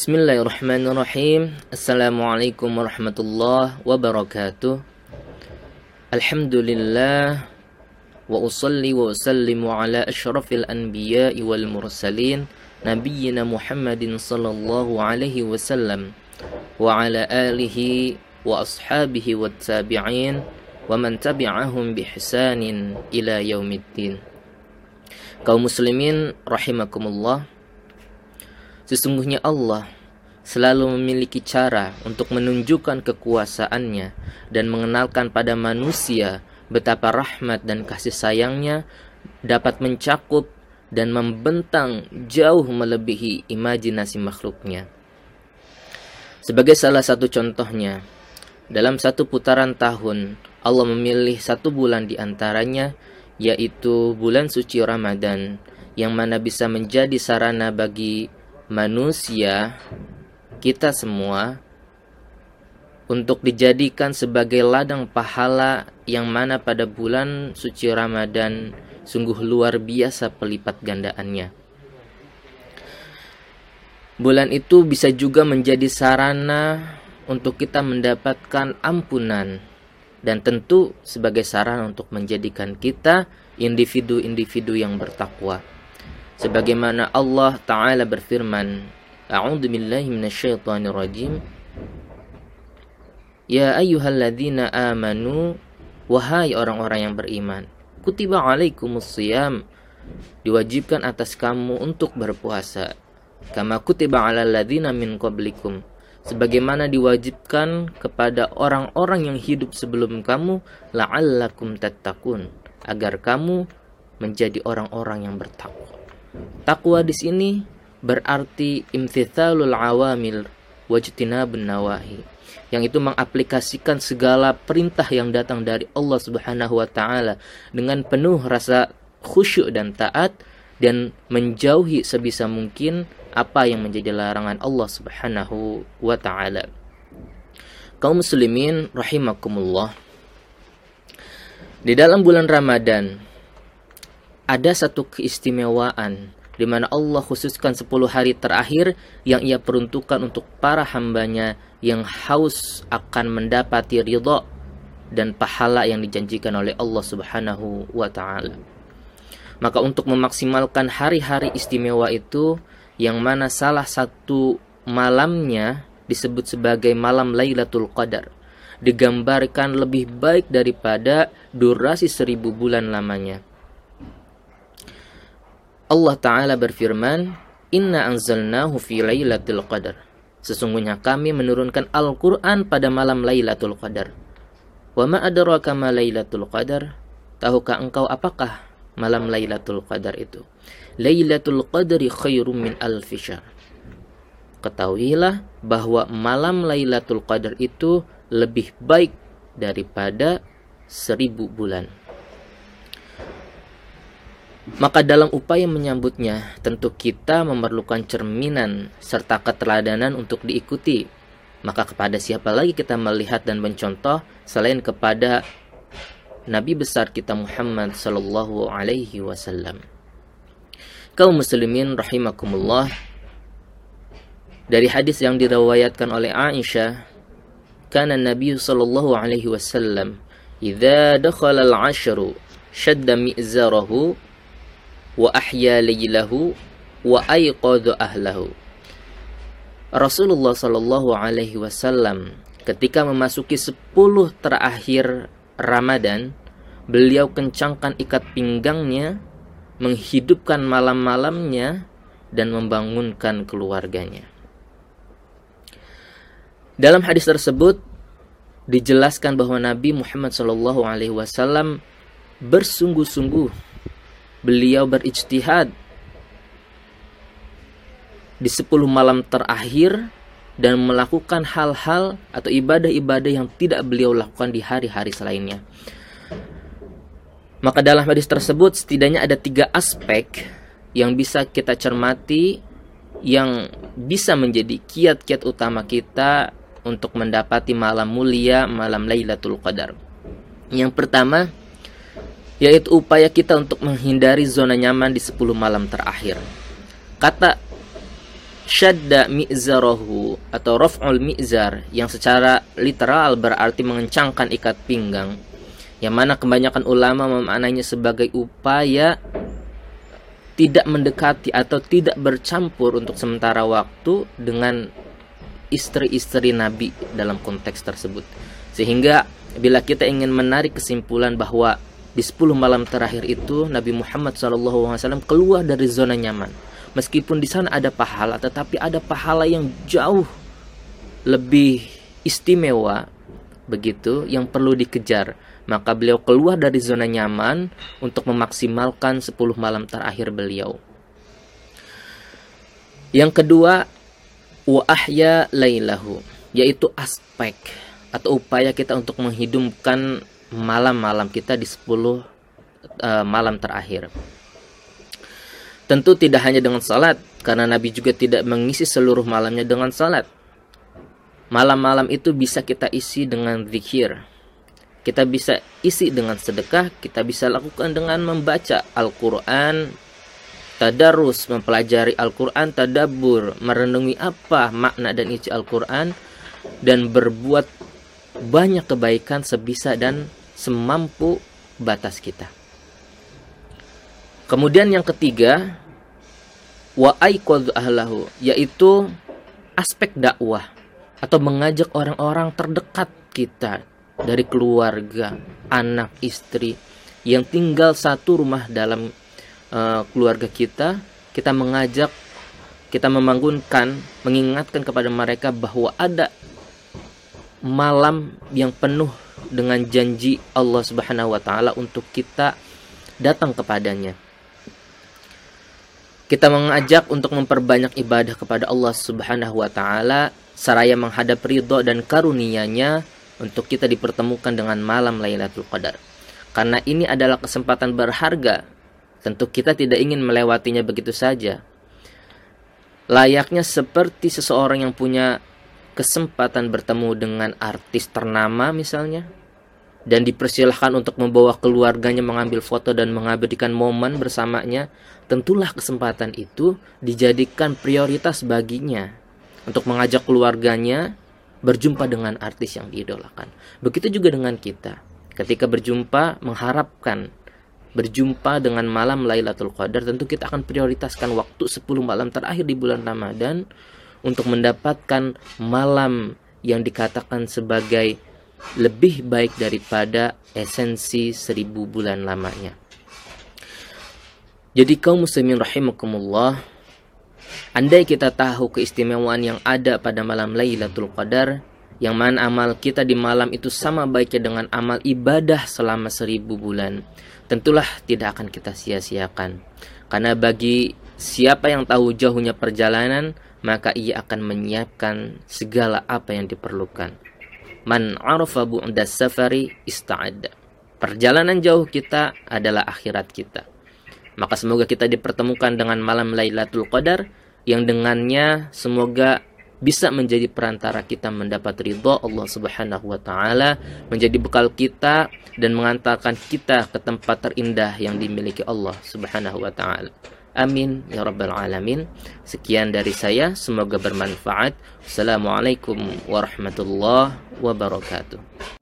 Bismillahirrahmanirrahim. Assalamualaikum warahmatullahi wabarakatuh. Alhamdulillah wa usalli wa usallimu ala asyrafil anbiya'i wal mursalin nabiyyina Muhammadin sallallahu alaihi wasallam wa ala alihi wa ashabihi wat tabi'in wa man tabi'ahum bi ihsanin ila yaumiddin. Kaum muslimin rahimakumullah. Sesungguhnya Allah selalu memiliki cara untuk menunjukkan kekuasaannya dan mengenalkan pada manusia betapa rahmat dan kasih sayangnya dapat mencakup dan membentang jauh melebihi imajinasi makhluknya. Sebagai salah satu contohnya, dalam satu putaran tahun, Allah memilih satu bulan di antaranya, yaitu bulan suci Ramadan, yang mana bisa menjadi sarana bagi manusia kita semua untuk dijadikan sebagai ladang pahala yang mana pada bulan suci Ramadan sungguh luar biasa pelipat gandaannya. Bulan itu bisa juga menjadi sarana untuk kita mendapatkan ampunan dan tentu sebagai sarana untuk menjadikan kita individu-individu yang bertakwa. Sebagaimana Allah Ta'ala berfirman A'udzu billahi minasyaitonir rajim. Ya ayyuhalladzina amanu wahai orang-orang yang beriman, kutiba alaikumus shiyam diwajibkan atas kamu untuk berpuasa kama kutiba alal ladzina min qablikum sebagaimana diwajibkan kepada orang-orang yang hidup sebelum kamu la'allakum tattaqun agar kamu menjadi orang-orang yang bertakwa. Takwa di sini berarti imtithalul awamil wajtinabun nawahi yang itu mengaplikasikan segala perintah yang datang dari Allah Subhanahu wa taala dengan penuh rasa khusyuk dan taat dan menjauhi sebisa mungkin apa yang menjadi larangan Allah Subhanahu wa taala. Kaum muslimin rahimakumullah. Di dalam bulan Ramadan ada satu keistimewaan di mana Allah khususkan 10 hari terakhir yang ia peruntukkan untuk para hambanya yang haus akan mendapati ridha dan pahala yang dijanjikan oleh Allah Subhanahu wa taala. Maka untuk memaksimalkan hari-hari istimewa itu yang mana salah satu malamnya disebut sebagai malam Lailatul Qadar digambarkan lebih baik daripada durasi seribu bulan lamanya Allah Ta'ala berfirman, Inna anzalnahu fi laylatul qadar. Sesungguhnya kami menurunkan Al-Quran pada malam Lailatul Qadar. Wa ma adraka ma Lailatul Qadar? Tahukah engkau apakah malam Lailatul Qadar itu? Lailatul Qadri khairum min alfi Ketahuilah bahwa malam Lailatul Qadar itu lebih baik daripada seribu bulan. Maka dalam upaya menyambutnya, tentu kita memerlukan cerminan serta keteladanan untuk diikuti. Maka kepada siapa lagi kita melihat dan mencontoh selain kepada Nabi besar kita Muhammad sallallahu alaihi wasallam. Kaum muslimin rahimakumullah. Dari hadis yang diriwayatkan oleh Aisyah, kana Nabi sallallahu alaihi wasallam idza dakhala al-'ashru shadda mi'zarahu wa ahya laylahu wa ayqadha ahlahu. Rasulullah Shallallahu alaihi wasallam ketika memasuki 10 terakhir Ramadan, beliau kencangkan ikat pinggangnya, menghidupkan malam-malamnya dan membangunkan keluarganya. Dalam hadis tersebut dijelaskan bahwa Nabi Muhammad Shallallahu alaihi wasallam bersungguh-sungguh beliau berijtihad di 10 malam terakhir dan melakukan hal-hal atau ibadah-ibadah yang tidak beliau lakukan di hari-hari selainnya. Maka dalam hadis tersebut setidaknya ada tiga aspek yang bisa kita cermati yang bisa menjadi kiat-kiat utama kita untuk mendapati malam mulia, malam Lailatul Qadar. Yang pertama, yaitu upaya kita untuk menghindari zona nyaman di 10 malam terakhir. Kata syadda mi'zarahu atau raf'ul mi'zar yang secara literal berarti mengencangkan ikat pinggang yang mana kebanyakan ulama memaknainya sebagai upaya tidak mendekati atau tidak bercampur untuk sementara waktu dengan istri-istri Nabi dalam konteks tersebut. Sehingga bila kita ingin menarik kesimpulan bahwa di 10 malam terakhir itu Nabi Muhammad SAW keluar dari zona nyaman Meskipun di sana ada pahala, tetapi ada pahala yang jauh lebih istimewa begitu yang perlu dikejar. Maka beliau keluar dari zona nyaman untuk memaksimalkan 10 malam terakhir beliau. Yang kedua, wa ahya lailahu, yaitu aspek atau upaya kita untuk menghidupkan malam-malam kita di 10 uh, eh, malam terakhir. Tentu tidak hanya dengan salat, karena Nabi juga tidak mengisi seluruh malamnya dengan salat. Malam-malam itu bisa kita isi dengan zikir. Kita bisa isi dengan sedekah, kita bisa lakukan dengan membaca Al-Quran, tadarus, mempelajari Al-Quran, tadabur, merenungi apa makna dan isi Al-Quran, dan berbuat banyak kebaikan sebisa dan semampu batas kita. Kemudian yang ketiga, wa ahlahu, yaitu aspek dakwah atau mengajak orang-orang terdekat kita dari keluarga, anak, istri yang tinggal satu rumah dalam uh, keluarga kita, kita mengajak, kita membangunkan, mengingatkan kepada mereka bahwa ada malam yang penuh dengan janji Allah Subhanahu wa taala untuk kita datang kepadanya. Kita mengajak untuk memperbanyak ibadah kepada Allah Subhanahu wa taala seraya menghadap ridho dan karunia-Nya untuk kita dipertemukan dengan malam Lailatul Qadar. Karena ini adalah kesempatan berharga. Tentu kita tidak ingin melewatinya begitu saja. Layaknya seperti seseorang yang punya kesempatan bertemu dengan artis ternama misalnya dan dipersilahkan untuk membawa keluarganya mengambil foto dan mengabadikan momen bersamanya, tentulah kesempatan itu dijadikan prioritas baginya untuk mengajak keluarganya berjumpa dengan artis yang diidolakan. Begitu juga dengan kita. Ketika berjumpa mengharapkan berjumpa dengan malam Lailatul Qadar, tentu kita akan prioritaskan waktu 10 malam terakhir di bulan Ramadan untuk mendapatkan malam yang dikatakan sebagai lebih baik daripada esensi seribu bulan lamanya. Jadi kaum muslimin rahimakumullah, andai kita tahu keistimewaan yang ada pada malam Lailatul Qadar, yang mana amal kita di malam itu sama baiknya dengan amal ibadah selama seribu bulan, tentulah tidak akan kita sia-siakan. Karena bagi siapa yang tahu jauhnya perjalanan, maka ia akan menyiapkan segala apa yang diperlukan. Man arafa bu'da safari ista'adda. Perjalanan jauh kita adalah akhirat kita. Maka semoga kita dipertemukan dengan malam Lailatul Qadar yang dengannya semoga bisa menjadi perantara kita mendapat ridho Allah Subhanahu wa taala, menjadi bekal kita dan mengantarkan kita ke tempat terindah yang dimiliki Allah Subhanahu wa taala. Amin ya rabbal alamin. Sekian dari saya, semoga bermanfaat. Assalamualaikum warahmatullahi wabarakatuh.